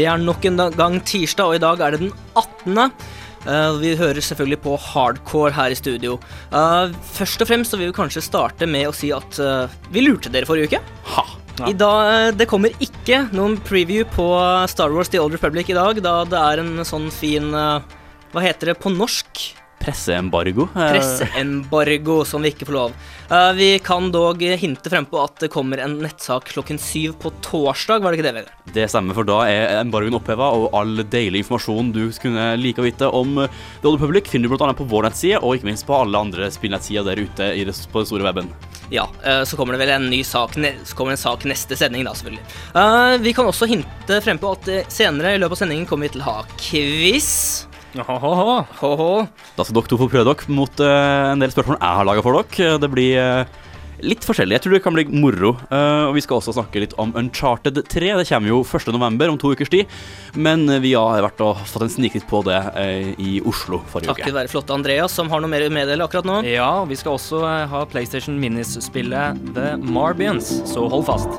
Det er nok en gang tirsdag, og i dag er det den 18. Uh, vi hører selvfølgelig på hardcore her i studio. Uh, først og fremst så vil vi kanskje starte med å si at uh, vi lurte dere forrige uke. Ha. I dag, Det kommer ikke noen preview på Star Wars The Old Republic i dag, da det er en sånn fin Hva heter det på norsk? Presseembargo. Eh, Presseembargo som vi ikke får lov. Eh, vi kan dog hinte frem på at det kommer en nettsak klokken syv på torsdag, var det ikke det, Vegard? Det stemmer, for da er embargoen oppheva, og all deilig informasjon du kunne like å vite om The Old Public, finner du bl.a. på vår nettside, og ikke minst på alle andre spillnettsider der ute i det, på den store weben. Ja, eh, så kommer det vel en ny sak, så kommer det en sak neste sending, da, selvfølgelig. Vi kan også hinte frem på at senere i løpet av sendingen kommer vi til å ha quiz. Ho-ho. Da skal dere to få prøve dere mot uh, en del spørsmål jeg har laga for dere. Det blir uh, litt forskjellig. Jeg tror det kan bli moro. Uh, og vi skal også snakke litt om Uncharted 3. Det kommer jo 1.11. om to ukers tid. Men eh, vi har vært og fått en sniktitt på det eh, i Oslo forrige Takk uke. være flotte Andreas, som har noe mer å meddele akkurat nå. Ja, vi skal også eh, ha PlayStation Minis-spillet The Marbians, så hold fast.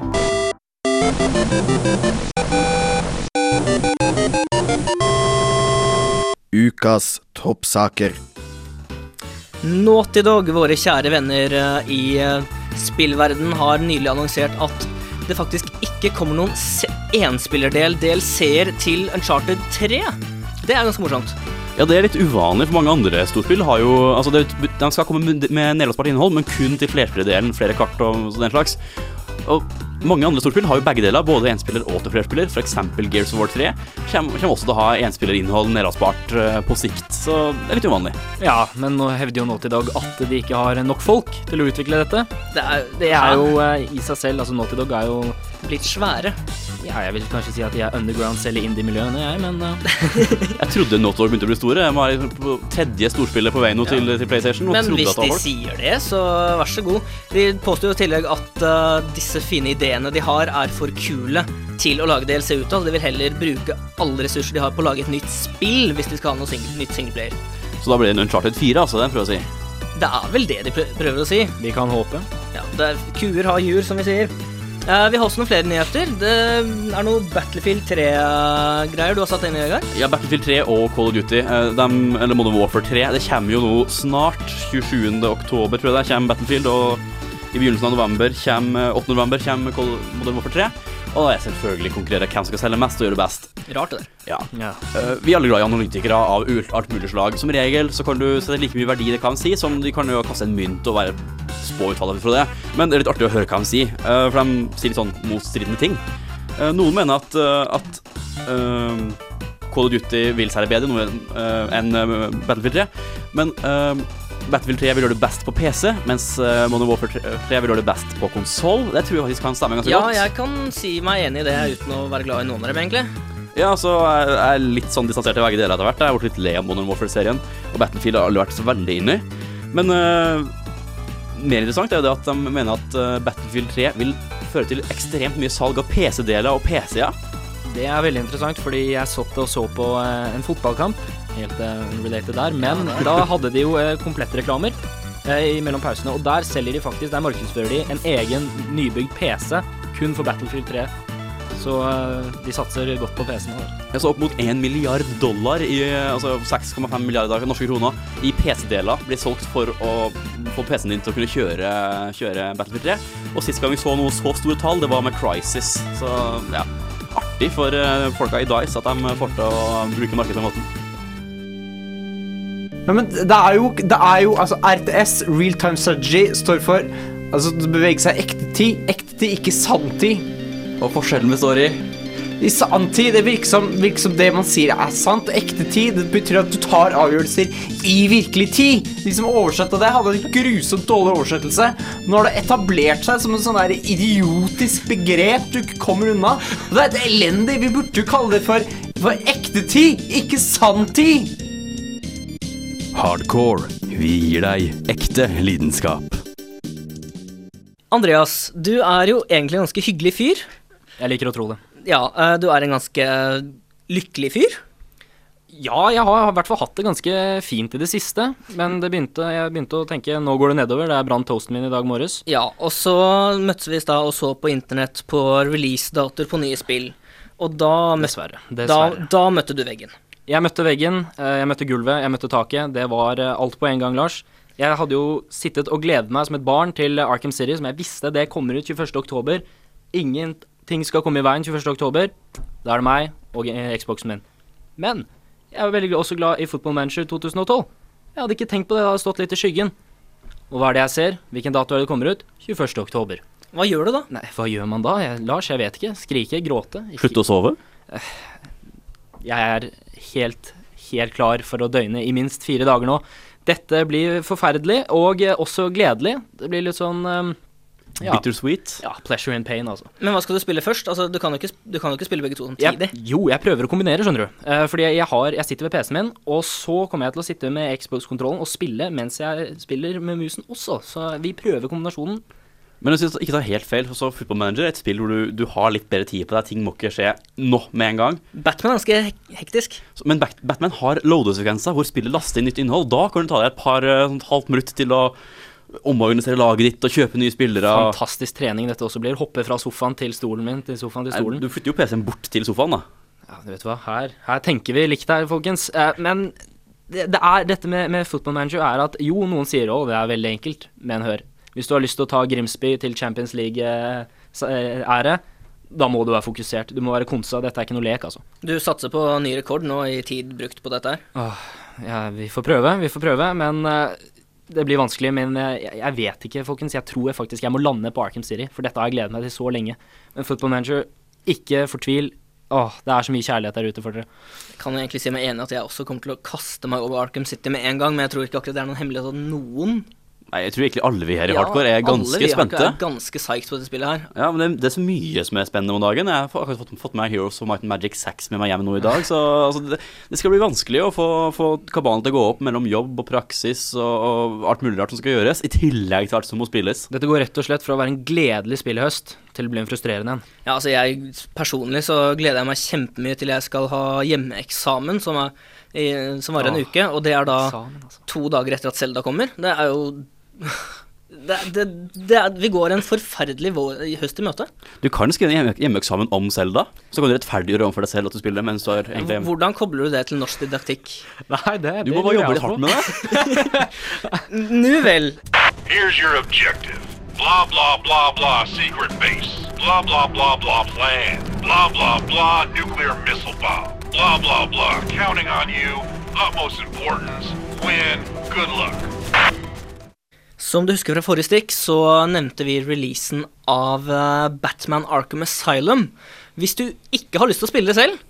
Ukas toppsaker. Naughty Dog, våre kjære venner eh, i eh, spillverden, har nylig annonsert at det faktisk ikke kommer noen enspillerdel DLC-er til Uncharted 3. Det er ganske morsomt. Ja, det er litt uvanlig, for mange andre storspill har jo Altså, det, de skal komme med med nedlastbart innhold, men kun til flerspillerdelen, flere kart og den slags. Og mange andre storspill har jo begge deler, både enspiller og til flerspiller. F.eks. Gears of War 3 kommer, kommer også til å ha enspillerinnhold nedlastbart eh, på sikt, så det er litt uvanlig. Ja, men nå hevder jo Naughty Dog at de ikke har nok folk til å utvikle dette. Det er, Det er jo eh, i seg selv, altså Naughty Dog er jo blitt svære. Ja, jeg vil kanskje si at de er underground selv i indie-miljøene, jeg, men eh, Jeg trodde Naughty begynte å bli store. Jeg var på tredje storspillet på vei nå til, til PlayStation. Og Men hvis at de folk. sier det, så vær så god. De påstår jo i tillegg at uh, disse fine ideene de har, er for kule til å lage DLC ut av. De vil heller bruke alle ressurser de har på å lage et nytt spill, hvis de skal ha noe sing nytt singleplayer. Så da blir det en Uncharted 4, altså. Det prøver å si. Det er vel det de prøver å si. vi kan håpe. Ja, det er, kuer har jur, som vi sier. Eh, vi har også noen flere nyheter. Det er noe Battlefield 3-greier du har satt inn i, Vegard. Ja, Battlefield 3 og Call of Duty, De, eller Modern Warfare 3, det kommer jo nå snart. 27. oktober, tror jeg det kommer Battlefield, og i begynnelsen av november kommer, 8. november kommer Modern Warfare 3. Og da er selvfølgelig konkurrere hvem som skal selge mest og gjøre det best. Rart, det der. Ja. Ja. Uh, vi er alle glad i analytikere av ult- alt mulig slag. Som regel så kan du sette like mye verdi i det kan si, som de kan jo kaste en mynt og være spå utfallet fra det. Men det er litt artig å høre hva de sier, uh, for de sier litt sånn motstridende ting. Uh, noen mener at, at Call of Duty vil selge bedre enn Battlefield 3, men Battlefield 3 vil gjøre det best på PC, mens uh, Modern Warfare 3 3 vil gjøre det best på konsoll. Det tror jeg faktisk kan stemme ganske Ja, godt. jeg kan si meg enig i det uten å være glad i noen av dem, egentlig. Ja, så jeg er litt sånn distansert til begge deler etter hvert. Jeg har blitt litt lei av Modern Warfare-serien, og Battlefield har aldri vært så veldig inni. Men uh, mer interessant er jo det at de mener at Battlefield 3 vil føre til ekstremt mye salg av PC-deler og PC-er. Det er veldig interessant, fordi jeg satt og så på eh, en fotballkamp, helt eh, unrelated der, men da hadde de jo komplette komplettreklamer eh, mellom pausene, og der selger de faktisk, der markedsfører de en egen nybygd PC kun for Battlefield 3. Så eh, de satser godt på PC-ene. Jeg så opp mot 1 milliard dollar, i, altså 6,5 milliarder norske kroner, i PC-deler blir solgt for å få PC-en din til å kunne kjøre, kjøre Battlefield 3. Og sist gang vi så noe så store tall, det var med Crisis. Så ja, artig for folka i Dice at de får til å bruke markedet på den måten. Ja, men det er jo, det er jo altså RTS, real time strategy, står for altså det beveger seg ekte tid, ekte tid, ikke sanntid. Og forskjellen består i I sanntid, det virker som, virker som det man sier er sant. Ekte tid. Det betyr at du tar avgjørelser i virkelig tid. De som oversatte det, hadde en grusomt dårlig oversettelse. Nå har det etablert seg som en sånn der idiotisk begrep du ikke kommer unna. Og det er et elendig. Vi burde jo kalle det for, for ekte tid, ikke sanntid. Hardcore. Vi gir deg ekte lidenskap. Andreas, du er jo egentlig en ganske hyggelig fyr. Jeg liker å tro det. Ja, eh, du er en ganske lykkelig fyr. Ja, jeg har i hvert fall hatt det ganske fint i det siste. Men det begynte, jeg begynte å tenke nå går det nedover. Det er brant toasten min i dag morges. Ja, og så møttes vi i stad og så på internett på releasedatoer på nye spill. Og da, møtte, Dessverre. da, da møtte du veggen. Jeg møtte veggen, eh, jeg møtte gulvet, jeg møtte taket. Det var eh, alt på en gang, Lars. Jeg hadde jo sittet og gledet meg som et barn til Arkham City, som jeg visste det kommer ut 21. oktober. Ingenting skal komme i veien 21. oktober. Da er det meg og eh, Xboxen min. Men jeg var veldig også glad i Football Manager 2012. Jeg hadde ikke tenkt på det, det hadde stått litt i skyggen. Og hva er det jeg ser? Hvilken dato er det kommer ut? 21. oktober. Hva gjør du da? Nei, hva gjør man da? Jeg, Lars, jeg vet ikke. Skrike, gråte? Ikke- Slutte å sove? Jeg er helt, helt klar for å døgne i minst fire dager nå. Dette blir forferdelig, og også gledelig. Det blir litt sånn um, ja, Bittersweet? ja, pleasure and pain, altså. Men hva skal du spille først? Altså, du kan jo ikke, du kan jo ikke spille begge to samtidig. Ja, jo, jeg prøver å kombinere, skjønner du. Uh, fordi jeg, har, jeg sitter ved PC-en min, og så kommer jeg til å sitte med Xbox-kontrollen og spille mens jeg spiller med musen også. Så vi prøver kombinasjonen. Men jeg synes ikke ta helt feil. Så Football Manager er et spill hvor du, du har litt bedre tid på deg. Ting må ikke skje nå med en gang. Batman er ganske hektisk. Så, men Bat- Batman har loadesekvenser hvor spillet laster inn nytt innhold. Da kan du ta deg et par eh, sånt halvt minutt til å omorganisere laget ditt og kjøpe nye spillere. Fantastisk trening dette også blir. Hoppe fra sofaen til stolen min, til sofaen til stolen. Du flytter jo PC-en bort til sofaen, da. Ja, du vet hva, her, her tenker vi likt her, folkens. Eh, men det, det er, dette med, med Football Manager er at jo, noen sier å, det er veldig enkelt, men hør. Hvis du har lyst til å ta Grimsby til Champions League-ære, da må du være fokusert. Du må være konsa. Dette er ikke noe lek, altså. Du satser på ny rekord nå i tid brukt på dette her. Ja, vi får prøve, vi får prøve, men eh, det blir vanskelig. Men eh, jeg, jeg vet ikke, folkens. Jeg tror jeg faktisk jeg må lande på Arkham City, for dette har jeg gledet meg til så lenge. Men Football Manager, ikke fortvil. Åh, det er så mye kjærlighet der ute for dere. Kan jeg egentlig si meg enig at jeg også kommer til å kaste meg over Arkham City med en gang, men jeg tror ikke akkurat det er noen hemmelighet at noen Nei, jeg tror egentlig alle vi her i Ja, Hardcore er ganske alle vi spente. er ganske psyched på dette spillet her. Ja, men det, det er så mye som er spennende om dagen. Jeg har akkurat fått, fått med Heroes of Might and Magic 6 med meg hjem nå i dag. Så altså, det, det skal bli vanskelig å få, få kabalen til å gå opp mellom jobb og praksis og, og alt mulig rart som skal gjøres, i tillegg til alt som må spilles. Dette går rett og slett fra å være en gledelig spillehøst til å bli en frustrerende en. Ja, altså jeg Personlig så gleder jeg meg kjempemye til jeg skal ha hjemmeeksamen, som, er, i, som varer en uke. Og det er da Eksamen, altså. to dager etter at Selda kommer. Det er jo det, det, det Vi går en forferdelig vår, høst i møte. Du kan skrive en hjemme, hjemmeeksamen om Selda. så kan du rettferdiggjøre overfor deg selv at du spiller mens du har egentlig Hvordan kobler du det til norsk didaktikk? Nei, det, Du må bare jobbe litt hardt med det. Nu vel. Here's your objective. Blah, blah, blah, blah, secret base. Blah, blah, blah, blah, plan. Blah, blah, blah, nuclear missile bomb. Blah, blah, blah, counting on you. Utmost importance. Win. Good luck. Som du husker fra forrige stikk, så nevnte vi releasen av eh, Batman Arkham Asylum. Hvis du ikke har lyst til å spille det selv,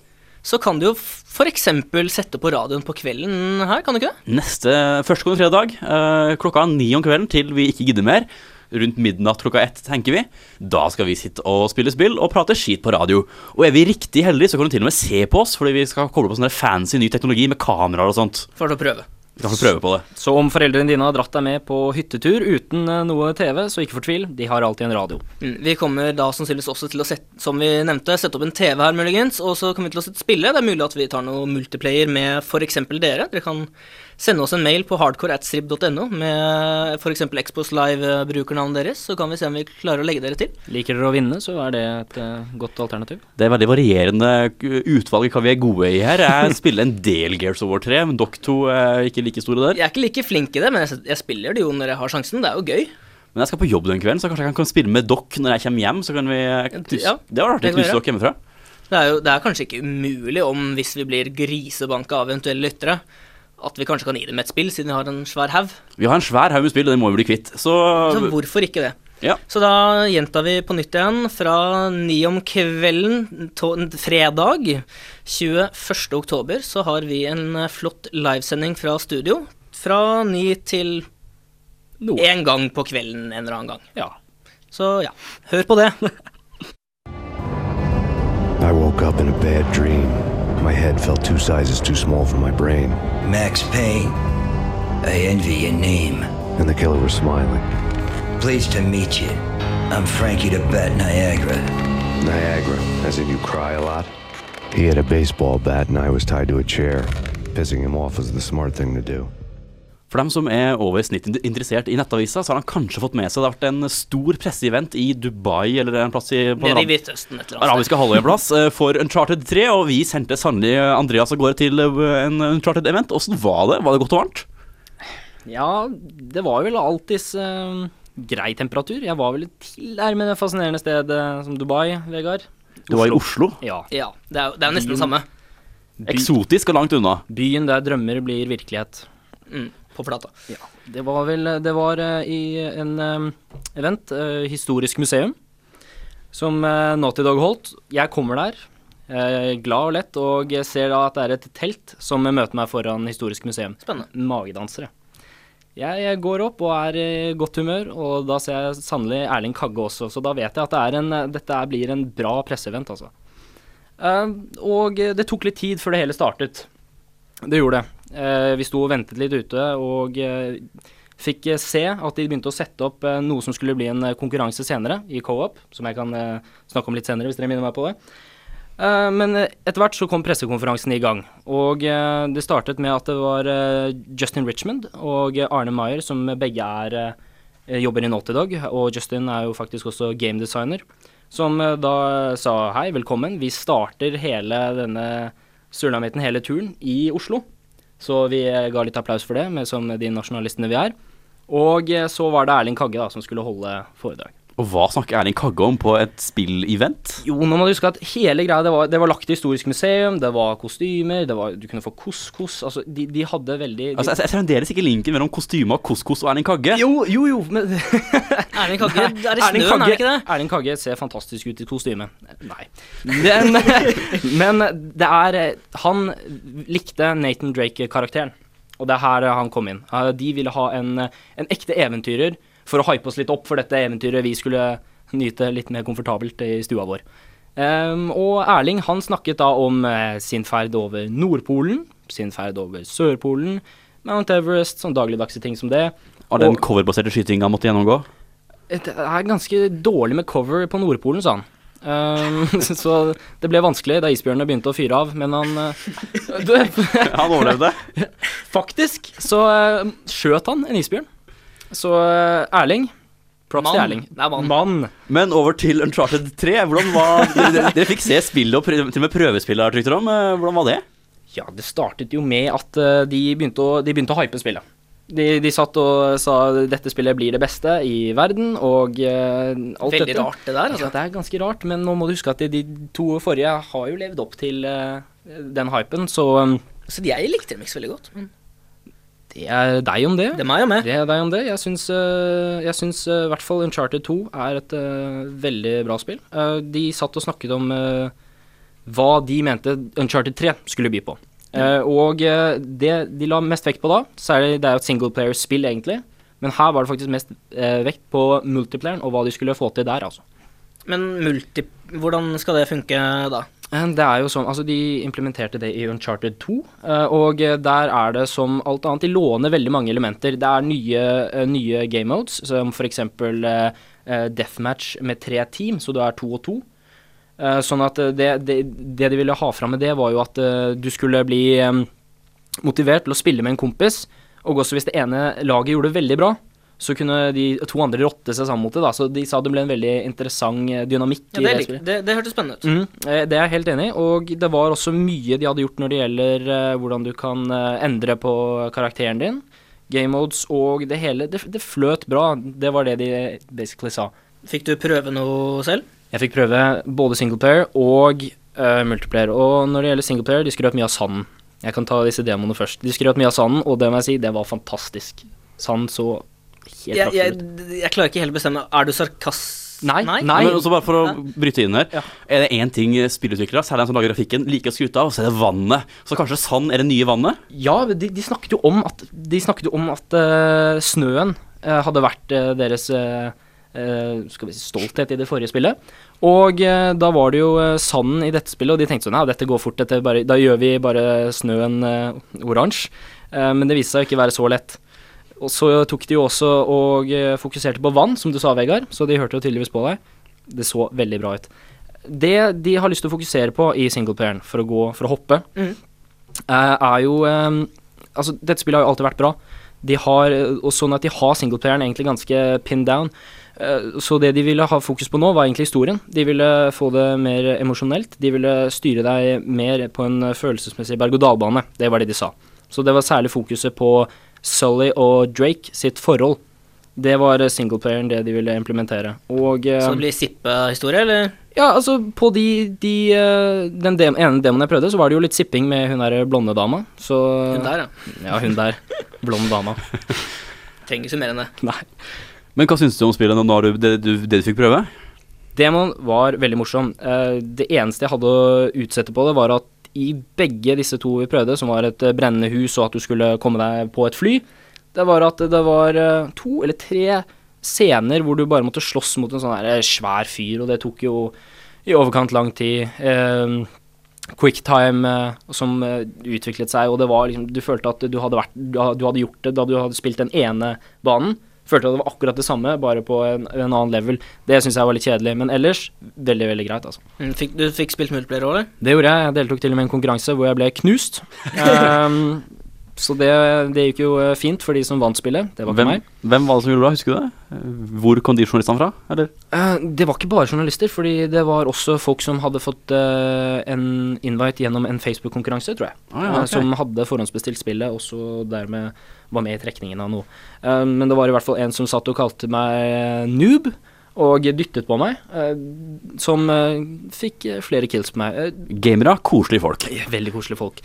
så kan du jo f.eks. sette på radioen på kvelden her, kan du ikke det? Neste førstkommende fredag eh, klokka ni om kvelden til vi ikke gidder mer. Rundt midnatt klokka ett, tenker vi. Da skal vi sitte og spille spill og prate skit på radio. Og er vi riktig heldige, så kan du til og med se på oss, fordi vi skal koble på sånn fancy ny teknologi med kameraer og sånt. For å prøve. Vi kan få prøve på det. Så om foreldrene dine har dratt deg med på hyttetur uten eh, noe TV, så ikke fortvil, de har alltid en radio. Mm, Vi kommer da sannsynligvis også til å sette, som vi nevnte, sette opp en TV her muligens, og så kommer vi til å sette spille. Det er mulig at vi tar noe multiplayer med f.eks. dere. Dere kan sende oss en mail på hardcore.strib.no med f.eks. Expos Live-brukernavnet deres, så kan vi se om vi klarer å legge dere til. Liker dere å vinne, så er det et eh, godt alternativ. Det er veldig varierende utvalg hva vi er gode i her. Jeg spiller en del Gears of War 3, men dere to er ikke like store der. Jeg er ikke like flink i det, men jeg, spiller det jo når jeg har sjansen. Det er jo gøy. Men jeg skal på jobb den kvelden, så kanskje jeg kan spille med dere når jeg kommer hjem. Så kan vi knuse Ja, Det var artig å knuse dere hjemmefra. Det er jo det er kanskje ikke umulig om hvis vi blir grisebanka av eventuelle lyttere, at vi kanskje kan gi dem et spill, siden vi har en svær haug. Vi har en svær haug med spill, og det må vi bli kvitt. Så Så hvorfor ikke det? Ja. Så da gjentar vi på nytt igjen fra ni om kvelden, to fredag 21. oktober, så har vi en eh, flott livesending fra studio. Fra ni til En gang på kvelden en eller annen gang. Ja. Så ja, hør på det. I woke up in a bad dream. My head felt two sizes too small for my brain, Max Payne. I envy your name. and the killer was smiling. Pleased to meet you. I'm Frankie the Bat Niagara. Niagara, as in you cry a lot. He had a baseball bat and I was tied to a chair. Pissing him off was the smart thing to do. For dem som er over snittet interessert i nettavisa, så har han kanskje fått med seg det har vært en stor presseevent i Dubai eller en plass i på Nede i Hvitøsten et eller annet sted. arabiske halvøy en plass eh, for Uncharted 3, og vi sendte sannelig Andreas av gårde til eh, en Uncharted-event. Åssen var det? Var det godt og varmt? Ja, det var vel alltids uh, grei temperatur. Jeg var vel tilnærmet det fascinerende stedet som Dubai, Vegard. Du var i Oslo. Ja. Ja, det er, jo- det er nesten det samme. Eksotisk og langt unna. Byen der drømmer blir virkelighet. Mm, på plata. Det var vel Det var eh, i en eh, event, eh, historisk museum, som Naughty Dog holdt. Jeg kommer der, glad og lett, og ser da at det er et telt som møter meg foran historisk museum. Spennende. Magedansere. Jeg, går opp og er i godt humør, og da ser jeg sannelig Erling Kagge også, så da vet jeg at det er en, dette blir en bra presseevent, altså. Og det tok litt tid før det hele startet. Det gjorde det. Eh, vi sto og ventet litt ute, og eh, fikk eh, se at de begynte å sette opp noe som skulle bli en konkurranse senere, i co-op, som jeg kan snakke om litt senere, hvis dere minner meg på det. Men etter hvert så kom pressekonferansen i gang, og det startet med at det var Justin Richmond og Arne Meyer, som begge er jobber i Naughty Dog, og Justin er jo faktisk også game designer, som da sa hei, velkommen, vi starter hele denne sulamitten, hele turen, i Oslo. Så vi eh, ga litt applaus for det, med, som de nasjonalistene vi er. Og eh, så var det Erling Kagge da, som skulle holde foredrag. Og hva snakker Erling Kagge om på et spillevent? Jo, nå må du huske at hele greia, det var, det var lagt i historisk museum, det var kostymer, det var, du kunne få couscous, altså de, de hadde veldig de, Altså, jeg ser fremdeles ikke linken mellom kostyme og couscous og Erling Kagge. Jo, jo, jo, men Erling Kagge er i snøen, snøen, er det ikke det? Erling Kagge ser fantastisk ut i kostyme. Nei. Men, men det er Han likte Nathan Drake-karakteren, og det er her han kom inn. De ville ha en, en ekte eventyrer for å hype oss litt opp for dette eventyret vi skulle nyte litt mer komfortabelt i stua vår. Um, og Erling han snakket da om eh, sin ferd over Nordpolen, sin ferd over Sørpolen, Mount Everest, sånn dagligdagse ting som det. Har den coverbaserte skytinga måtte gjennomgå. det er ganske dårlig med cover på Nordpolen, sa han. Um, så det ble vanskelig da isbjørnene begynte å fyre av, men han uh, Han overlevde. Faktisk så uh, skjøt han en isbjørn. Så uh, Erling Props til Erling. Er mann. Mann. Men over til Uncharted 3. Hvordan var Dere, dere fikk se spillet og prøve, til og med prøvespillet har rykter om. Eh, Hvordan var det? Ja, det startet jo med at uh, de, begynte å, de begynte å hype spillet. De, de satt og sa dette spillet blir det beste i verden, og uh, alt Veldig dette. rart det der, altså. Ja, det er ganske rart, men nå må du huske at de, de to forrige har jo levd opp til uh, den hypen, så um, Så jeg likte så veldig godt. Men det er deg om det. det er meg og meg. Det er deg om det. Jeg syns, uh, jeg syns uh, i hvert fall Uncharted 2 er et uh, veldig bra spill. De satt og snakket om hva de mente Uncharted 3 skulle by på. Uh, og det de la mest vekt på da, er det, det er jo et singleplayer-spill egentlig, men her var det faktisk mest vekt på multiplayeren og hva de skulle få til der, altså. Men multi... Hvordan skal det funke da? Eh, Det er jo sånn, altså De implementerte det i Uncharted 2, eh, og eh, der er det som alt annet. De låner veldig mange elementer. Det er nye, nye game modes, som f.eks. deathmatch med tre team, så du er to og to. Sånn at det, det, det de ville ha fram med det, var jo at du skulle bli motivert til å spille med en kompis, og også hvis det ene laget gjorde det veldig bra, så kunne de to andre rotte seg sammen mot det. da, Så de sa det ble en veldig interessant eh, dynamikk Ja, i det, det spillet. det, det hørtes spennende ut. Mhm, eh, det er jeg helt enig i, og det var også mye de hadde gjort når det gjelder eh, hvordan du kan endre på karakteren din. Game modes og det hele. Det, det fløt bra. Det var det de basically sa. Fikk du prøve noe selv? Jeg fikk prøve både singleplayer og uh, multiplayer. Og når det gjelder singleplayer, de skrøt mye av sanden. Jeg kan ta disse demoene først. De skrøt mye av sanden, og det må jeg si, det var fantastisk. Sand så Jeg, jeg, jeg klarer ikke helt å bestemme. Er du sarkast... Nei, nei. Men også bare for å bryte inn her. Er det én ting spillutviklere, særlig de som lager grafikken, liker å skryte av, så er det vannet. Så kanskje sand er det nye vannet? Ja, de, de snakket jo om at, de jo om at uh, snøen uh, hadde vært uh, deres skal vi si, stolthet i det forrige spillet. Og da var det jo uh, sanden i dette spillet, og de tenkte sånn Ja, dette går fort, dette bare, da gjør vi bare snøen oransje. Eh, men det viste seg å ikke være så lett. Og så tok de jo også og eh, fokuserte på vann, som du sa, Vegard, så de hørte jo tydeligvis på deg. Det så veldig bra ut. Det de har lyst til å fokusere på i singleplayeren for å gå, for å hoppe, Mhm. eh, er jo eh, Altså, dette spillet har jo alltid vært bra. De har, og sånn at de har singleplayeren egentlig ganske pinned down. Så det de ville ha fokus på nå, var egentlig historien. De ville få det mer emosjonelt. De ville styre deg mer på en følelsesmessig berg-og-dal-bane. Det var det de sa. Så det var særlig fokuset på Sully og Drake sitt forhold. Det var singleplayeren det de ville implementere. Og eh, Så det blir sippehistorie, eller? ja, altså på de, de eh, Den dem, ene demoen jeg prøvde, så var det jo litt sipping med hun der blonde dama. Så Hun der, ja. Ja, hun der. Blond dama. Trenger ikke så mer enn det. Nei. Men hva syns du om spillet nå, det, du, det du fikk prøve? Demoen var veldig morsom. Eh, det eneste jeg hadde å utsette på det, var at i begge disse to vi prøvde, som var et eh, brennende hus og at du skulle komme deg på et fly, det var at det var eh, to eller tre scener hvor du bare måtte slåss mot en sånn eh, svær fyr, og det tok jo i overkant lang tid. Eh, Quicktime eh, som utviklet seg, og det var liksom Du følte at du hadde, vært, du hadde gjort det da du hadde spilt den ene banen. Følte at det var akkurat det samme, bare på en, en annen level. Det syns jeg var litt kjedelig, men ellers veldig, veldig greit, altså. Mm, Fikk, du fikk spilt multiplayer òg, eller? Det gjorde jeg. Jeg deltok til og med i en konkurranse hvor jeg ble knust. Ehm, så det, det gikk jo eh, fint for de som vant spillet. Det var ikke Hvem, meg. hvem var det som gjorde det? Husker du det? Hvor kom de journalistene fra? Eller? Eh, det var ikke bare journalister, fordi det var også folk som hadde fått eh, en invite gjennom en Facebook-konkurranse, tror jeg. Ah, ja, okay. ok. Som hadde forhåndsbestilt spillet, og så dermed var med i trekningen av noe. Men det var i hvert fall en som satt og kalte meg noob. Og dyttet på meg, som fikk flere kills på meg. Gamere, koselige folk. Veldig koselige folk.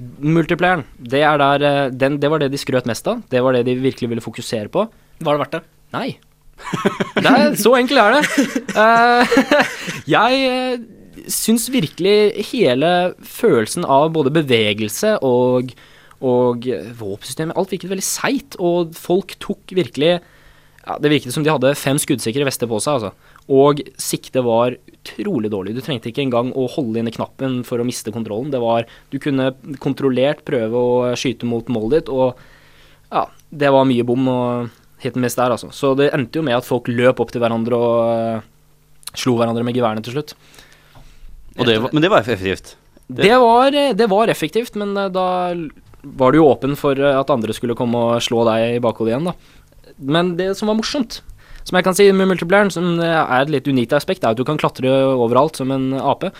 Multiplayeren, det, er der, eh, den, det var det de skrøt mest av. Det var det de virkelig ville fokusere på. Var det verdt det? Nei. Det er, så enkelt er det. Uh, jeg uh, syns virkelig hele følelsen av både bevegelse og, og våpensystemet Alt virket veldig seigt, og folk tok virkelig ja, Det virket som de hadde fem skuddsikre vester på seg, altså. Og siktet var utrolig dårlig. Du trengte ikke engang å holde inne knappen for å miste kontrollen. Det var Du kunne kontrollert prøve å skyte mot målet ditt, og ja, det var mye bom og hit and miss der, altså. Så det endte jo med at folk løp opp til hverandre og uh, slo hverandre med geværene til slutt. Det, var- men det var effektivt. Det var, eh, det var effektivt, men eh, da var du jo åpen for at andre skulle komme og slå deg i bakhodet igjen, da. Men det som var morsomt, som jeg kan si med multiplayeren, som eh, er et litt unikt aspekt, er at du kan klatre overalt som en ape.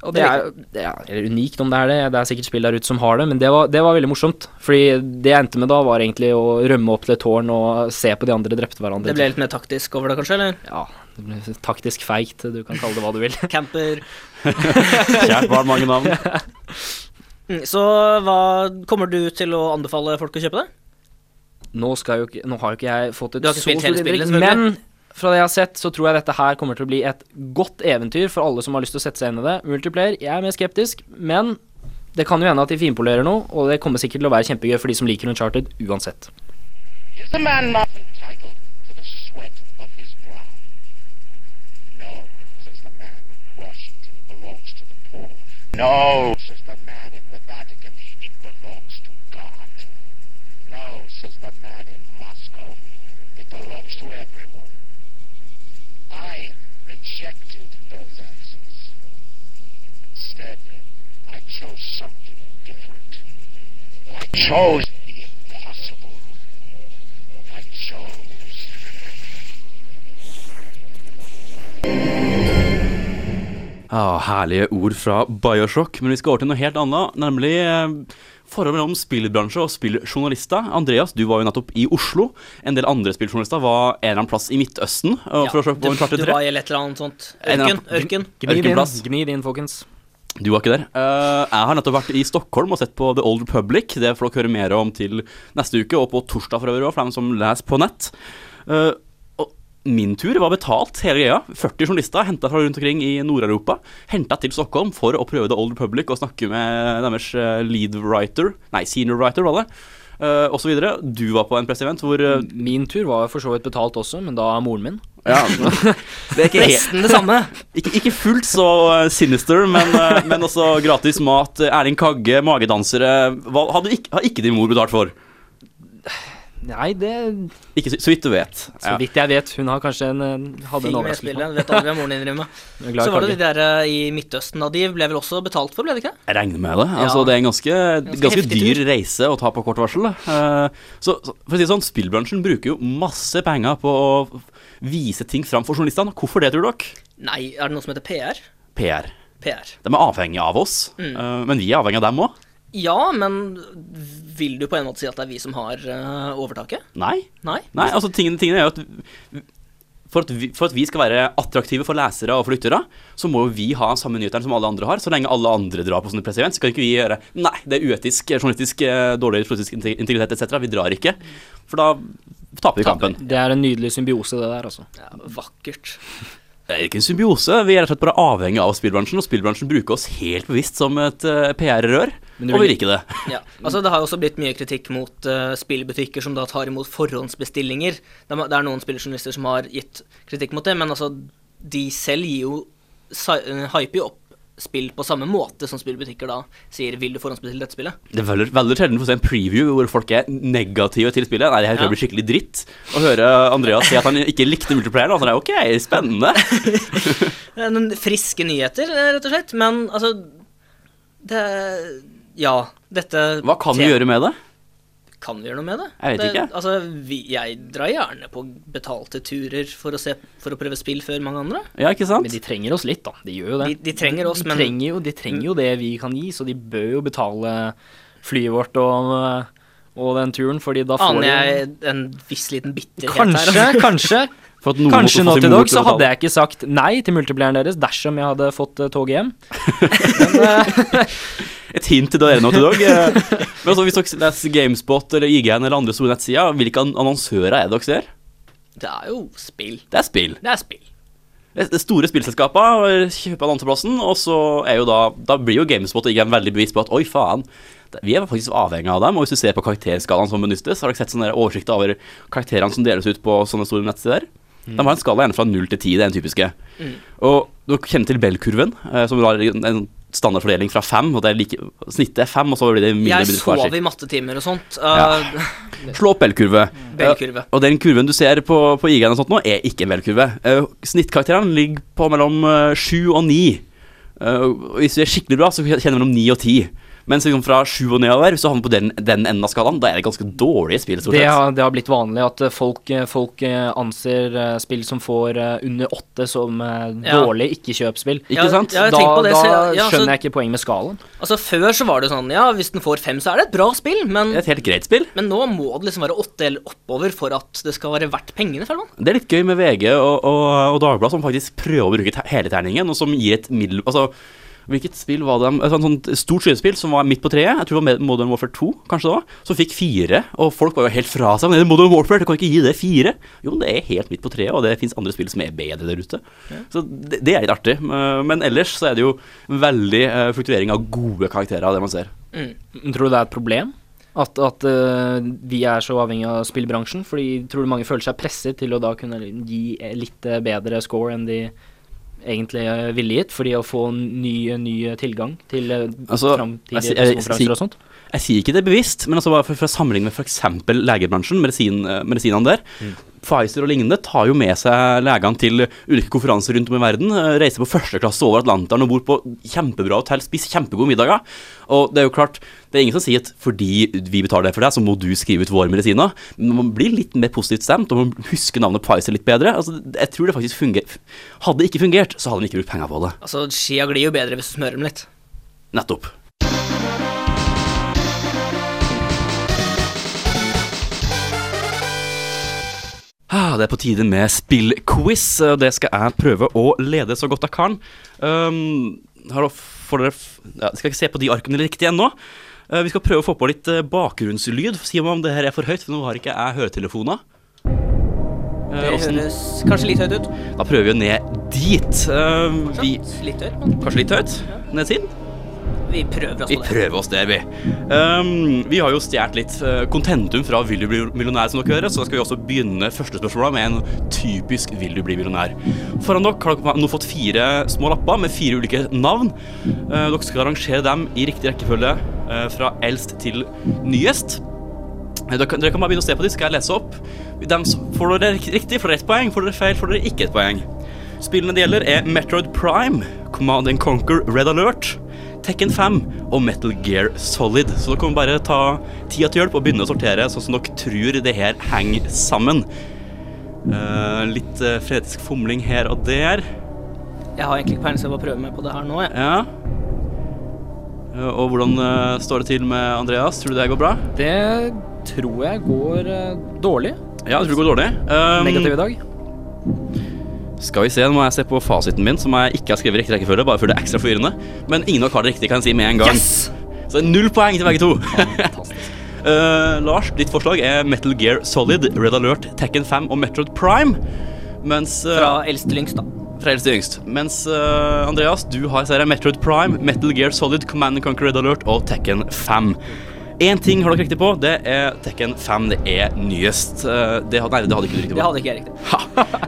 Og det er, det er eller unikt om det er det, det er sikkert spill der ute som har det, men det var, det var veldig morsomt. Fordi det jeg endte med da, var egentlig å rømme opp til et tårn og se på de andre drepte hverandre. Det ble litt mer taktisk over det, kanskje? eller? Ja, det ble taktisk feigt, du kan kalle det hva du vil. Camper. Kjært barn, mange navn. Mm, Så hva kommer du til å anbefale folk å kjøpe det? Nå, skal jo ikke, nå har jo ikke jeg fått et så stort inntrykk, men fra det jeg har sett, så tror jeg dette her kommer til å bli et godt eventyr for alle som har lyst til å sette seg inn i det. Multiplayer, jeg er mer skeptisk, men det kan jo hende at de finpolerer noe, og det kommer sikkert til å være kjempegøy for de som liker Uncharted uansett. Is a man not entitled to the sweat of his brow? No, says the man Washington, belongs to the poor. No, says the man in the Vatican, it belongs to God. No, says the man in Moscow, it belongs to everyone. I rejected those answers. Instead, I chose something different. I chose the impossible. I chose. Ah, herlige ord fra Bioshock, men vi skal over til noe helt annet, nemlig eh, forholdet mellom spillbransje og spilljournalister. Andreas, du var jo nettopp i Oslo. En del andre spilljournalister var en eller annen plass i Midtøsten. Ja, for å se du, en du var i et eller annet sånt. Ørken. Ørken. Ørkenplass. gni det inn, folkens. Du var ikke der. Uh, jeg har nettopp vært i Stockholm og sett på The Old Republic. Det får dere høre mer om til neste uke, og på torsdag for øvrig òg, for dem som leser på nett. Uh, og min tur var betalt hele greia. 40 journalister henta fra rundt omkring i Nord-Europa. Henta til Stockholm for å prøve The Old Republic og snakke med deres eh, lead writer, nei, senior writer, var det. Uh, og så videre. Du var på en pressevent hvor Min tur var for så vidt betalt også, men da moren min. Ja, det er ikke Nesten det samme. Ikke, ikke fullt så eh, sinister, men, eh, men også gratis mat, Erling Kagge, magedansere. Hva hadde ikke, har ikke din mor betalt for? Nei, det Ikke så, så vidt du vet. Så vidt jeg vet. Hun har kanskje en, hadde en overraskelse. Vet aldri hva moren din driver med. Jeg er glad i Så var det de der eh, i Midtøsten, da. De ble vel også betalt for, ble det ikke? Jeg regner med det. Altså, Ja. Det er en ganske, Ganske ganske dyr tur. reise å ta på kort varsel. Uh, så, så for å si det sånn, spillbransjen bruker jo masse penger på å vise ting fram for journalistene. Hvorfor det, tror dere? Nei, er det noe som heter PR? PR. PR. De er avhengige av oss, Mm. eh, men vi er avhengige av dem òg. Ja, men vil du på en måte si at det er vi som har eh, overtaket? Nei. Nei? Nei, altså tingene, tingene er jo at for at, vi, for at vi skal være attraktive for lesere og for lyttere, så må jo vi ha samme nyhetene som alle andre har. Så lenge alle andre drar på sånne presseevent, så kan ikke vi gjøre Nei, det er uetisk, journalistisk, eh, dårlig politisk integritet etc. Vi drar ikke. For da taper vi kampen. Det er en nydelig symbiose, det der, altså. Ja, vakkert. Det er ikke en symbiose. Vi er rett og slett bare avhengig av spillbransjen, og spillbransjen bruker oss helt bevisst som et uh, PR-rør. Men du Og vi liker det. Ja, altså Det har jo også blitt mye kritikk mot uh, spillbutikker som da tar imot forhåndsbestillinger. Det er, det er noen spilljournalister som har gitt kritikk mot det, men altså de selv gir jo eh, hyper jo opp spill på samme måte som spillbutikker da sier 'vil du forhåndsbestille dette spillet'? Det er veldig, veldig sjelden å få se en preview hvor folk er negative til spillet. Nei, det her tror jeg blir skikkelig dritt. Å høre Andreas si at han ikke likte multiplayer, da, så det er ok, spennende. Noen friske nyheter, eh, rett og slett. Men altså Det Ja, dette Hva kan du gjøre med det? Kan vi gjøre noe med det? Jeg vet det, ikke. Altså, vi, jeg drar gjerne på betalte turer for å, se, for å prøve spill før mange andre. Ja, ikke sant? Men de trenger oss litt, da. De gjør jo det. De, de trenger oss, de men trenger jo, de trenger jo det vi kan gi, så de bør jo betale flyet vårt og, og den turen, fordi da får aner de jeg en viss liten bitterhet Kanskje, her. kanskje. For at noen Kanskje sin mor Dog, til å så hadde jeg ikke sagt nei til multiplieren deres dersom jeg hadde fått eh, toget hjem. Men, eh, Et hint til dere nå til dag. eh. Men altså, hvis dere leser Gamespot eller IGN eller andre store nettsider, hvilke annonsører er det dere ser? Det er jo spill. Det er spill. Det er spill. Det er store spillselskapene kjøper annonseplassen, og så er jo da Da blir jo Gamespot og IGN veldig bevisst på at oi, faen. Vi er faktisk avhengig av dem, og hvis du ser på karakterskalaen som benyttes, har dere sett sånne oversikter over karakterene som deles ut på sånne store nettsider? De har en skala gjerne fra 0 til 10, det er den typiske. Mm. Og du kjenner til Bell-kurven, eh, som har en en standardfordeling fra 5, og det er like, snittet er 5, og så blir det mindre Jeg sover sov i mattetimer og sånt. Ja. Uh, Slå opp Bell-kurve. Bell-kurve. Eh, og den kurven du ser på, på IGN og sånt nå, er ikke en Bell-kurve. Uh, Snittkarakterene ligger på mellom sju 7 og 9. Eh, hvis du er skikkelig bra, så kjenner du mellom 9 og 10. Mens liksom fra sju og nedover, hvis du havner på den, den enden av skalaen, da er det ganske dårlige spill. stort det, har, det har blitt vanlig at eh, folk, eh, folk eh, anser spill som får under åtte som dårlig Ja. dårlige ikke-kjøpspill. Ikke Ja, sant? ja, Da, tenker på det, da så- ja, skjønner så- jeg ikke poenget med skalaen. altså Før så var det sånn Ja, hvis den får fem, så er det et bra spill, men, Det er et helt greit spill. men nå må det liksom være åtte eller oppover for at det skal være verdt pengene, føler man. Det er litt gøy med VG og, og, og Dagbladet som faktisk prøver å bruke hele terningen, og som gir et middel... Altså, hvilket spill var det? Et sånt, stort skytespill som var midt på treet, jeg tror det var Modern Warfare 2, kanskje det var, som fikk fire, og folk var jo helt fra seg. Men er Modern Warfare, du kan ikke gi det fire. Jo, det er helt midt på treet, og det fins andre spill som er bedre der ute. Så det, det er litt artig. Men ellers så er det jo veldig eh, fluktuering av gode karakterer av det man ser. Mm. Tror du det er et problem? At, at uh, vi er så avhengig av spillbransjen? Fordi tror du mange føler seg presset til å da kunne gi litt eh, bedre score enn de egentlig eh, ville gitt, fordi å få ny, ny tilgang til eh, Altså, framtidige pressekonferanser og sånt? Jeg sier ikke det bevisst, men altså bare for, for å sammenligne med f.eks. legebransjen, medisin, eh, medisinene der. Pfizer og lignende tar jo med seg legene til ulike konferanser rundt om i verden. eh, Reiser på første klasse over Atlanteren og bor på kjempebra hotell, spiser kjempegode middager. Og det er jo klart, det er ingen som sier at fordi vi betaler det for deg, så må du skrive ut våre medisiner. Men man blir litt mer positivt stemt, og man husker navnet Pfizer litt bedre. Altså, jeg tror det faktisk fungerer. Hadde det ikke fungert, så hadde de ikke brukt penger på det. Altså, Skia glir jo bedre hvis du smører dem litt. Nettopp. Det er på tide med spillquiz. og Det skal jeg prøve å lede så godt jeg kan. Um, får dere ja, Skal ikke se på de arkene riktig ennå. Uh, vi skal prøve å få på litt eh, bakgrunnslyd. Si meg om det her er for høyt, for nå har ikke jeg høretelefoner. Uh, Det åssen- høres kanskje litt høyt ut. Da prøver vi ned dit. Uh, vi, Litt høyt, kanskje litt høyt? Ned siden? Vi prøver oss Vi på det. prøver oss der, vi. Um, vi har jo stjålet litt uh, kontentum fra Vil du bli millionær, som dere hører, så da skal vi også begynne første spørsmålet med en typisk Vil du bli millionær. Foran dere har dere nå fått fire små lapper med fire ulike navn. Uh, dere skal arrangere dem i riktig rekkefølge uh, fra eldst til nyest. Eh, Dere kan, dere kan bare begynne å se på dem, skal jeg lese opp. Dem får dere riktig, får dere ett poeng. Får dere feil, får dere ikke et poeng. Spillene det gjelder, er Metroid Prime, Command and Conquer Red Alert, Tekken 5 og Metal Gear Solid. Så dere må bare ta tida til hjelp og begynne å sortere, sånn som dere tror det her henger sammen. Uh, litt uh, frenetisk fomling her og der. Jeg har egentlig ikke peiling, på å prøve meg på det her nå. Jeg. Ja. Eh, og hvordan eh, står det til med Andreas? Tror du det går bra? Det tror jeg går eh, dårlig. Ja, jeg tror det går dårlig. Um, Negativ i dag. Skal vi se, nå må jeg se på fasiten min, som jeg ikke har skrevet riktig rekkefølge, bare for det er ekstra forvirrende. Men ingen av dere har det riktig, kan jeg si med en gang. Yes! Så null poeng til begge to. uh, Lars, ditt forslag er Metal Gear Solid, Red Alert, Tekken 5 og Metroid Prime. Mens uh, Fra eldst til yngst, da. fra eldst til yngst. Mens uh, Andreas, du har serien Metrod Prime, Metal Gear Solid, Command and Conquer Red Alert og Tekken 5. Én ting har dere riktig på, det er Tekken 5. Det er nyest. Eh, det, had- nei, det hadde ikke du riktig på. Det hadde ikke jeg riktig.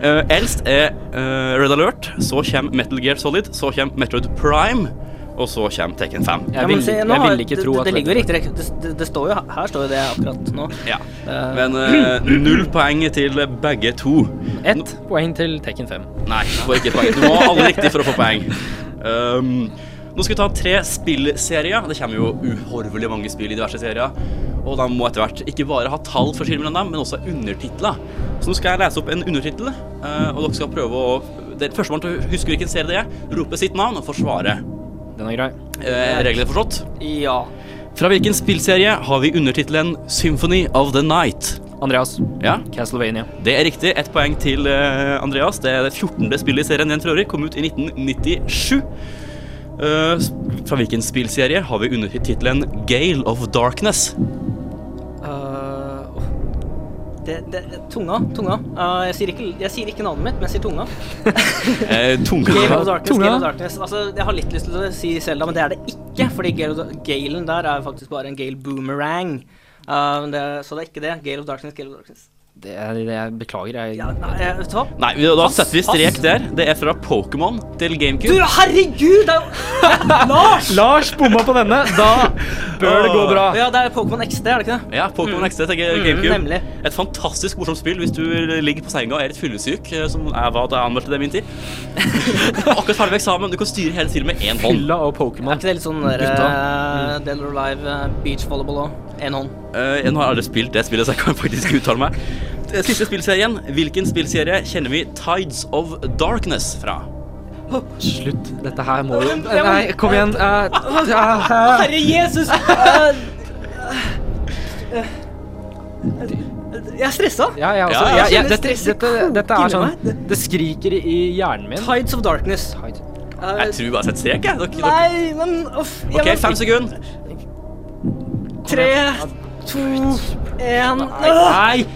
uh, eldst er uh, Red Alert, så kommer Metal Gear Solid, så kommer Metroid Prime, og så kommer Tekken 5. Jeg vil, jeg vil ikke tro at det ligger jo riktig det, det, det står jo Her står jo det akkurat nå. Ja. Men uh, null poeng til begge to. Ett poeng til Tekken 5. Nei, du får ikke poeng. Du må ha alle riktig for å få poeng. Um, nå skal vi ta tre spillserier. Det kommer jo uhorvelig mange spill i diverse serier. Og de må etter hvert ikke bare ha tall for dem, men også undertitler. Så nå skal jeg lese opp en undertittel, eh, og dere skal prøve å Førstemann til å huske hvilken serie det er, rope sitt navn og forsvare. Den er grei. Eh, reglene forstått? ja. Fra hvilken spillserie har vi undertittelen Symphony of the Night? Andreas, Ja, Castlevania. det er riktig. Ett poeng til eh, Andreas. Det er det 14. spillet i serien den for øvrig. Kom ut i 1997. Eh, fra hvilken spillserie har vi undertittelen Gale of Darkness? Uh, det, det, tunga. Tunga. Uh, jeg, sier ikke, jeg sier ikke navnet mitt, men jeg sier tunga. Eh, tunga. Gale of Darkness. Tunga. Gale of Darkness. Altså, jeg har litt lyst til å si Selda, men det er det ikke. Fordi Gale Galen der er faktisk bare en Gale boomerang. Uh, det, så det er ikke det. Gale of Darkness, Gale of Darkness. Det er, det jeg beklager, jeg Ja, nei, jeg- vet du hva? Nei, vi- da Pass, setter vi strek pass. der. Det er fra Pokémon til GameCube. Du, herregud! Det er jo Lars! Lars bomma på denne. Da bør det gå bra. Ja, det er Pokémon XD, er det ikke det? Ja, Pokémon XD til GameCube. nemlig. Et fantastisk morsomt spill hvis du ligger på senga og er litt fyllesyk, eh, som jeg var da jeg anmeldte det i min tid. Akkurat ferdig med eksamen. Du kan styre hele tiden med én hånd. Fylla og Er ikke det litt sånn der, uh, Dead or Alive, uh, beach volleyball òg? én hånd? Eh, jeg har aldri spilt det spillet, så jeg kan faktisk uttale meg. Eh, Siste spillserien. Hvilken spillserie kjenner vi Tides of Darkness fra? Slutt. Dette her må jo Nei, kom igjen. eh, Herre Jesus! Jeg er stressa. Ja, jeg også. Ja, Jeg, jeg jeg, dette, dette, dette er sånn Det skriker i hjernen min. Tides of Darkness. Tide. Eh, Jeg tror bare setter strek, jeg. Nei, men uff. jeg OK, fem sekunder. Tre, to, én Nei!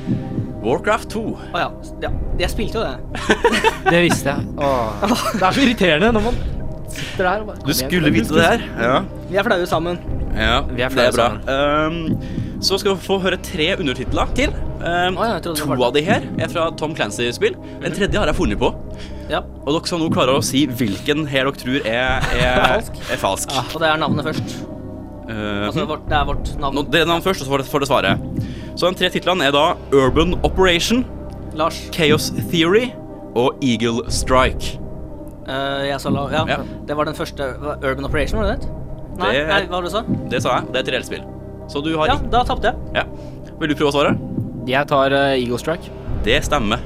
Warcraft 2. Å ja. ja. Jeg spilte jo det. Det visste jeg. Åh. Det er så irriterende når man sitter der og bare Du skulle vite det her. Ja. Vi er flaue sammen. ja Vi er det er bra. Um, så skal vi få høre tre undertitler til. Um, oh, ja, jeg trodde det to var- av de her er fra Tom Clancy-spill. Den tredje har jeg funnet på. Ja. Og dere skal nå klare å si hvilken her dere tror er, er, Falsk. er falsk. Og det er navnet først. Uh, Altså, vårt, det er vårt navn. Det er navn først, og så får det, får det svaret. Så de tre titlene er da Urban Operation, Lars. Chaos Theory og Eagle Strike. Uh, jeg sa la... Ja. Ja. Det var den første Urban Operation, var det det? Nei, Det nei, hva var det du sa? Det sa jeg. Det er et reelt spill. Så du har Ja, da tapte jeg. ja. Vil du prøve å svare? Jeg tar uh, Eagle Strike. Det stemmer.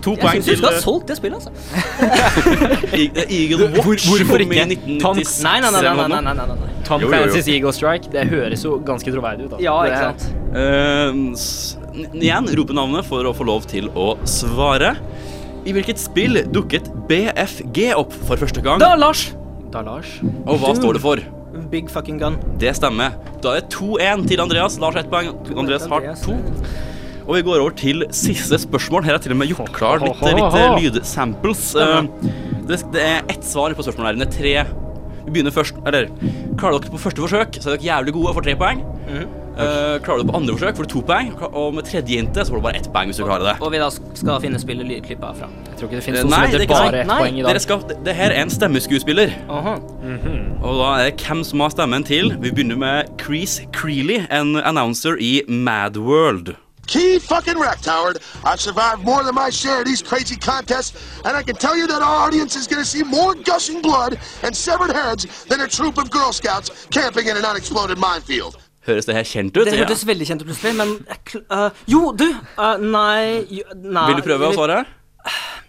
To Jeg poeng syns du skal ha eh, solgt det spillet, altså. Eagle Watch. hvorfor ikke? Tom- Nei, nei, nei. nei, nei, nei, nei, nei. Tom. Clancy's Eagle Strike. Det høres jo ganske troverdig ut. Da. Ja, ikke sant. Uh, igjen rope navnet for å få lov til å svare. I hvilket spill dukket BFG opp for første gang? Da, Lars! Da, Lars. Og hva står det for? Big fucking gun. Det stemmer. Da er det 2-1 til Andreas. Lars ett poeng. Andreas har to. Og vi går over til siste spørsmål. Her er til og med gjort klar litt, litt eh, lydsamples. Eh, Det, det er ett svar på spørsmålet her. Det er tre. Vi begynner først Eller klarer dere på første forsøk, så er dere jævlig gode og får tre poeng. Eh, klarer du på andre forsøk, får du to poeng. Og med tredje hintet så får du bare ett poeng hvis du klarer det. Og vi da skal finne spillet lydklipp herfra. Jeg tror ikke det finnes noe Nei, som er heter bare ett poeng i Dere dag. skal, det, det her er en stemmeskuespiller. Aha. Og da er det hvem som har stemmen til. Vi begynner med Crease Creeley, en announcer i Mad World. Key fucking wrecked, Howard. I've survived more than my share of these crazy contests, and I can tell you that our audience is going to see more gushing blood and severed heads than a troop of Girl Scouts camping in an unexploded minefield. Høres det her kjent ut? Det Ja. hørtes veldig kjent ut plutselig, men uh, Jo, du! Uh, nei, jo, nei Vil du prøve å svare?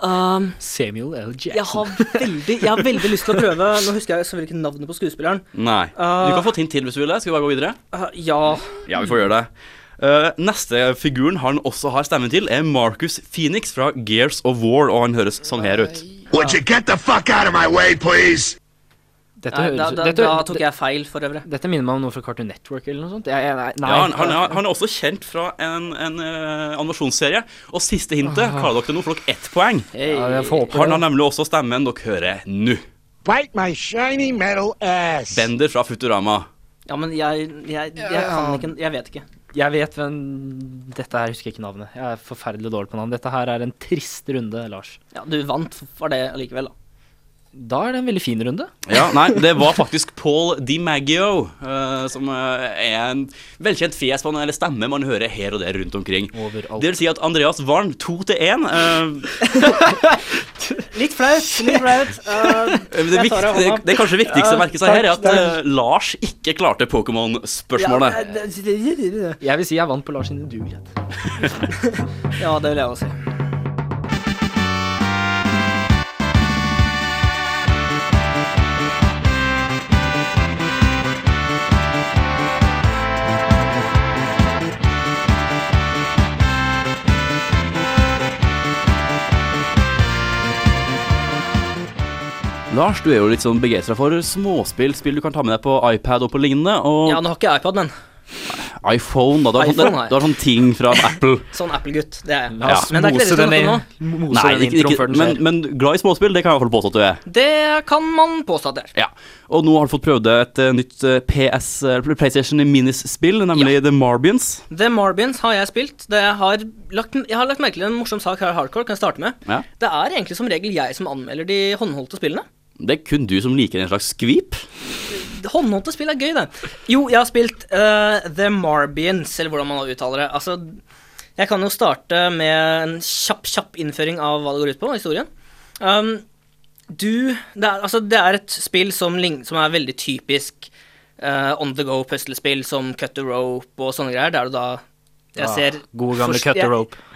Um, Samuel L. jeg, Jackson. har veldig, jeg har veldig lyst til å prøve Nå husker jeg selvfølgelig ikke navnet på skuespilleren. Nei. Du kan få et hint til hvis du vil det. Skal vi bare gå videre? Uh, ja Ja, vi får gjøre det. Eh, neste figuren han også har stemmen til, er Marcus Phoenix fra Gears of War, og han høres sånn her ut. Would you get the fuck out of my way, please? Dette Nei, høres da, da, dette, da tok jeg feil, for øvrig. Dette minner meg om noe fra Cartoon Network eller noe sånt. Jeg, jeg, nei, nei. Ja, han, han, han er også kjent fra en, en uh, animasjonsserie. Og siste hintet, klarer dere nå, for dere ett poeng. Ja, håpe Han har nemlig også stemmen dere hører nå. Bite my shiny metal ass. Bender fra Futurama. Ja, men jeg, jeg, jeg kan ikke Jeg vet ikke. Jeg vet hvem Dette her husker jeg ikke navnet. Jeg er forferdelig dårlig på navn. Dette her er en trist runde, Lars. Ja, Du vant for det allikevel, da. Da er det en veldig fin runde. Ja, nei, det var faktisk Paul DiMaggio, uh, som eh, er en velkjent fjes man, eller stemme man hører her og der rundt omkring. Overalt. Det vil si at Andreas Warn to til én. eh, Litt flaut. Litt flaut. Uh, det, det, det kanskje viktigste å merke seg her er at eh, Lars ikke klarte Pokémon-spørsmålet. ja, Jeg vil si jeg vant på Lars sin udugelighet. ja, det vil jeg også si. Lars, du er jo litt sånn begeistra for småspill, spill du kan ta med deg på iPad og på lignende. Og Ja, nå har ikke jeg iPad, men iPhone, da. Du har, iPhone sånn, du har sånn ting fra Apple. sånn Apple-gutt. Det er jeg. Ja. Men det er ikke det du vi skal snakke om nå. Nei, ikke, ikke, men, men glad i småspill, det kan jeg i hvert fall påstå at du er. Det kan man påstå at det er. Ja. Og nå har du fått prøvd et uh, nytt eh, PS, uh, PlayStation Minis-spill, nemlig The Marbians. The Marbians har jeg spilt. Det har lagt, jeg har lagt merke til en morsom sak her i Hardcore. Kan jeg starte med? Ja. Det er egentlig som regel jeg som anmelder de håndholdte spillene. Det er kun du som liker en slags skvip. Håndholdte spill er gøy, det. Jo, jeg har spilt uh, The Marbians, eller hvordan man nå uttaler det. Altså, jeg kan jo starte med en kjapp, kjapp innføring av hva det går ut på, historien. Um, du det er, altså, det er et spill som, som er veldig typisk uh, on the go puslespill som cut the rope og sånne greier, der du da Jeg Ah, ser Gode gamle cut the rope. jeg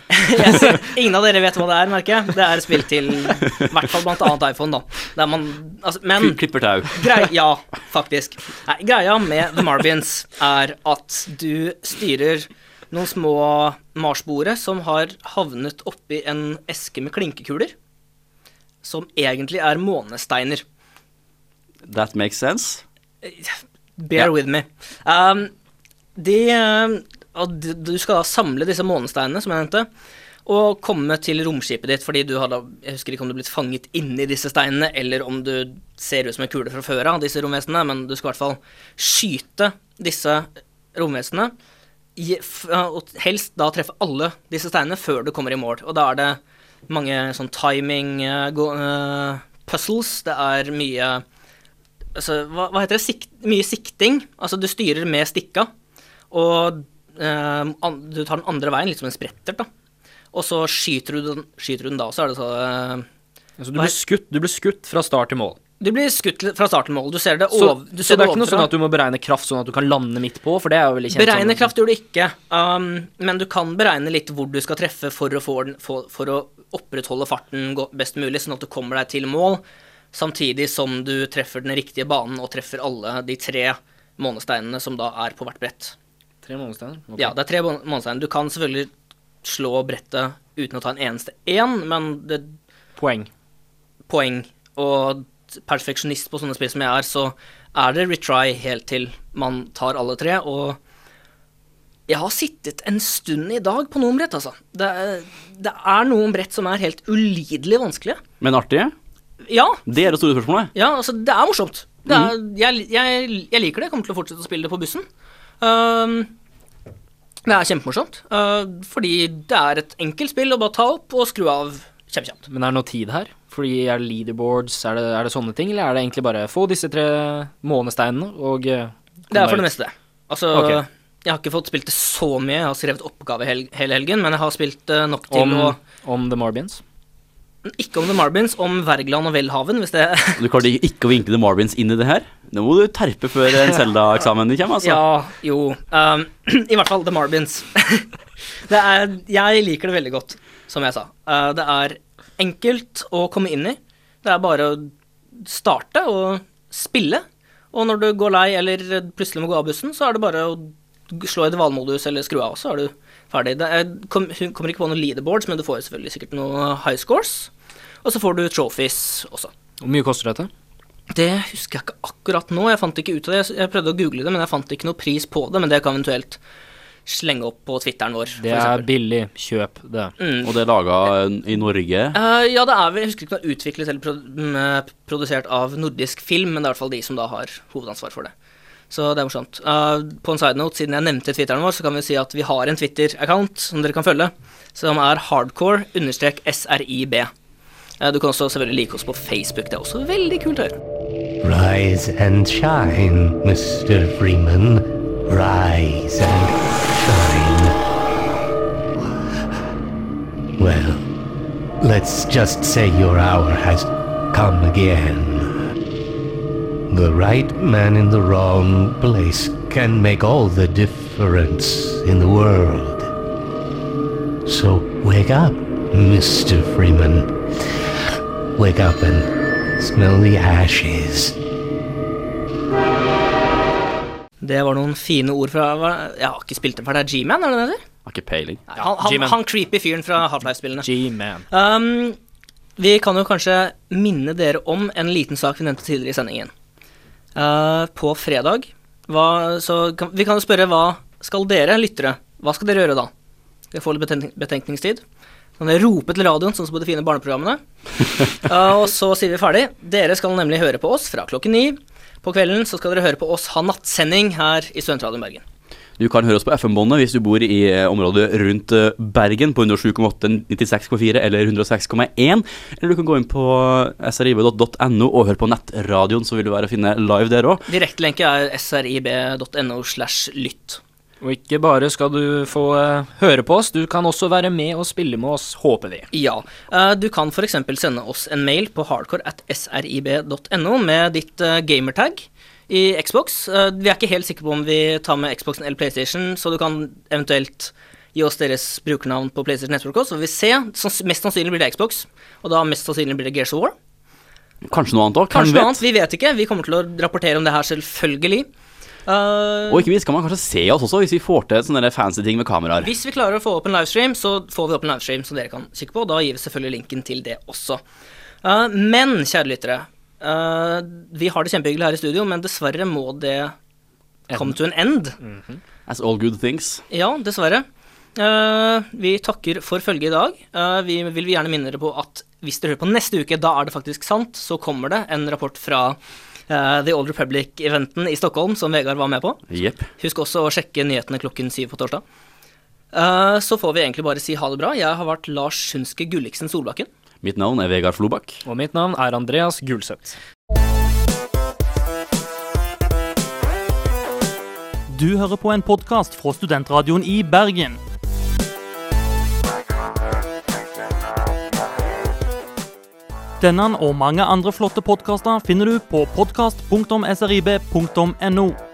ser, ingen av dere vet hva det er, merker jeg. Det er spill til i hvert fall blant annet iPhone, da. Der man altså, Men Klipper tau. grei, Ja, faktisk. Nei, greia med The Marbians er at du styrer noen små marsboere som har havnet oppi en eske med klinkekuler. Som egentlig er månesteiner. That makes sense. Bear yeah. with me. Um, de, eh, og du skal da samle disse månesteinene, som jeg nevnte, og komme til romskipet ditt, fordi du har da Jeg husker ikke om du er blitt fanget inni disse steinene, eller om du ser ut som en kule fra før av, disse romvesenene, men du skal i hvert fall skyte disse romvesenene. Og helst da treffe alle disse steinene før du kommer i mål. Og da er det mange sånn timing uh, puzzles. Det er mye altså, hva, hva heter det? Sikt, mye sikting. Altså, du styrer med stikka, og du tar den andre veien, litt som en sprettert, da. Og så skyter du den, skyter du den da, så er det så eh, Altså, du, blir skutt, du blir skutt fra start til mål. Du blir skutt fra start til mål. Du ser det Så, over så ser det er ikke noe sånn at du må beregne kraft sånn at du kan lande midt på, for det er jo veldig kjent. Beregne kraft gjør du ikke, um, men du kan beregne litt hvor du skal treffe for å, få den, for, for å opprettholde farten best mulig, sånn at du kommer deg til mål, samtidig som du treffer den riktige banen og treffer alle de tre månesteinene som da er på hvert brett. Tre månesteiner? Okay. Ja, det er tre måne- månesteiner. Du kan selvfølgelig slå brettet uten å ta en eneste én, men det Poeng. poeng. Og perfeksjonist på sånne spill som jeg er, så er det retry helt til man tar alle tre. Og jeg har sittet en stund i dag på noen brett, altså. Det, det er noen brett som er helt ulidelig vanskelige. Men artige? Ja, Det er det store spørsmålet. ja altså, det er morsomt. Det er, jeg, jeg, jeg liker det. Jeg kommer til å fortsette å spille det på bussen. Um, det er kjempemorsomt, uh, fordi det er et enkelt spill å bare ta opp og skru av kjempekjapt. Men er det noe tid her? Fordi er det leaderboards, er det, er det sånne ting, eller er det egentlig bare få disse tre månesteinene og eh, Det er for det meste det. Altså, okay. jeg har ikke fått spilt det så mye. Jeg har skrevet oppgave hel hele helgen, men jeg har spilt det nok til Om, å om The Marbians? Ikke om The Marbins, om Wergeland og Welhaven, hvis det Du klarte ikke å vinke The Marvins inn i det her? Nå må du terpe før en Selda-eksamen kommer, altså. Ja, jo. Um, I hvert fall The Marbins. det er, jeg liker det veldig godt, som jeg sa. Uh, det er enkelt å komme inn i. Det er bare å starte og spille. Og når du går lei eller plutselig må gå av bussen, så er det bare å slå i dvalmodus eller skru av, så er du er, kom, hun kommer ikke på noen leaderboards, men du får selvfølgelig sikkert noen high scores. Og så får du trophies også. Hvor mye koster dette? Det husker jeg ikke akkurat nå. Jeg fant ikke ut av det. Jeg prøvde å google det, men jeg fant ikke noe pris på det. Men det kan eventuelt slenge opp på Twitteren vår. Det er billig. Kjøp det. Mm. Og det er laga i Norge. Uh, ja, det er vel Jeg husker ikke om det er utviklet eller mm, eh, produsert av nordisk film, men det er i hvert fall de som da har hovedansvar for det. Så det er morsomt. Uh, på en side note, siden jeg nevnte Twitteren vår, så kan vi si at vi har en Twitter-account som dere kan følge, som er hardcore-srib. Uh, du kan også selvfølgelig like oss på Facebook. Det er også veldig kult å høre. Rise and shine, Mr. Freeman. Rise and shine. Well, let's just say your hour has come again. The right man in the wrong place can make all the difference in the world. So wake up, Mr. Freeman. Wake up and smell the ashes. Det var noen fine ord fra Jeg har ikke spilt den for det er G-Man, er det det heter? Har ikke peiling. Han, han, han creepy fyren fra Half-Life-spillene. G-Man. Um, vi kan jo kanskje minne dere om en liten sak vi nevnte tidligere i sendingen. Uh, på fredag hva, så kan, Vi kan spørre hva skal dere, lyttere, hva skal dere gjøre da? Skal Dere få litt betenkning, betenkningstid. Kan dere rope til radioen, sånn som på de fine barneprogrammene? Uh, og så sier vi ferdig. Dere skal nemlig høre på oss fra klokken ni. På kvelden så skal dere høre på oss ha nattsending her i Studentradioen Bergen. Du kan høre oss på FM-båndet hvis du bor i eh, området rundt eh, Bergen på 107,8, 96,4 eller 106,1. Eller du kan gå inn på srib.no og høre på nettradioen, så vil du være å finne live der òg. Direktelenke er srib.no slash lytt. Og ikke bare skal du få eh, høre på oss, du kan også være med og spille med oss, håper vi. Ja. eh, du kan f.eks. sende oss en mail på hardcore at srib.no med ditt eh, gamertag i Xbox. Eh, vi er ikke helt sikre på om vi tar med Xboxen eller PlayStation, så du kan eventuelt gi oss deres brukernavn på PlayStation Network også, så vi ser. Sanns- Mest sannsynlig blir det Xbox, og da mest sannsynlig blir det Gears of War. Kanskje noe annet òg. Kanskje noe annet, vi vet ikke. Vi kommer til å rapportere om det her, selvfølgelig. Uh, Og ikke minst kan man kanskje se oss også, hvis vi får til sånne fancy ting med kameraer. Hvis vi klarer å få opp en livestream, så får vi opp en livestream som dere kan kikke på. Da gir vi selvfølgelig linken til det også. Uh, men, kjære lyttere, eh, vi har det kjempehyggelig her i studio, men dessverre må det come to an end. As all good things. Ja, dessverre. Uh, vi takker for følget i dag. Uh, vi vil gjerne minne dere på at hvis dere hører på neste uke, da er det faktisk sant, så kommer det en rapport fra The Old Republic-eventen i Stockholm, som Vegard var med på. Yep. Husk også å sjekke nyhetene klokken syv på torsdag. Så får vi egentlig bare si ha det bra. Jeg har vært Lars Sunske Gulliksen Solbakken. Mitt navn er Vegard Flobakk. Og mitt navn er Andreas Gulseth. Du hører på en podkast fra Studentradioen i Bergen. Denne og mange andre flotte podkaster finner du på podkast.srib.no.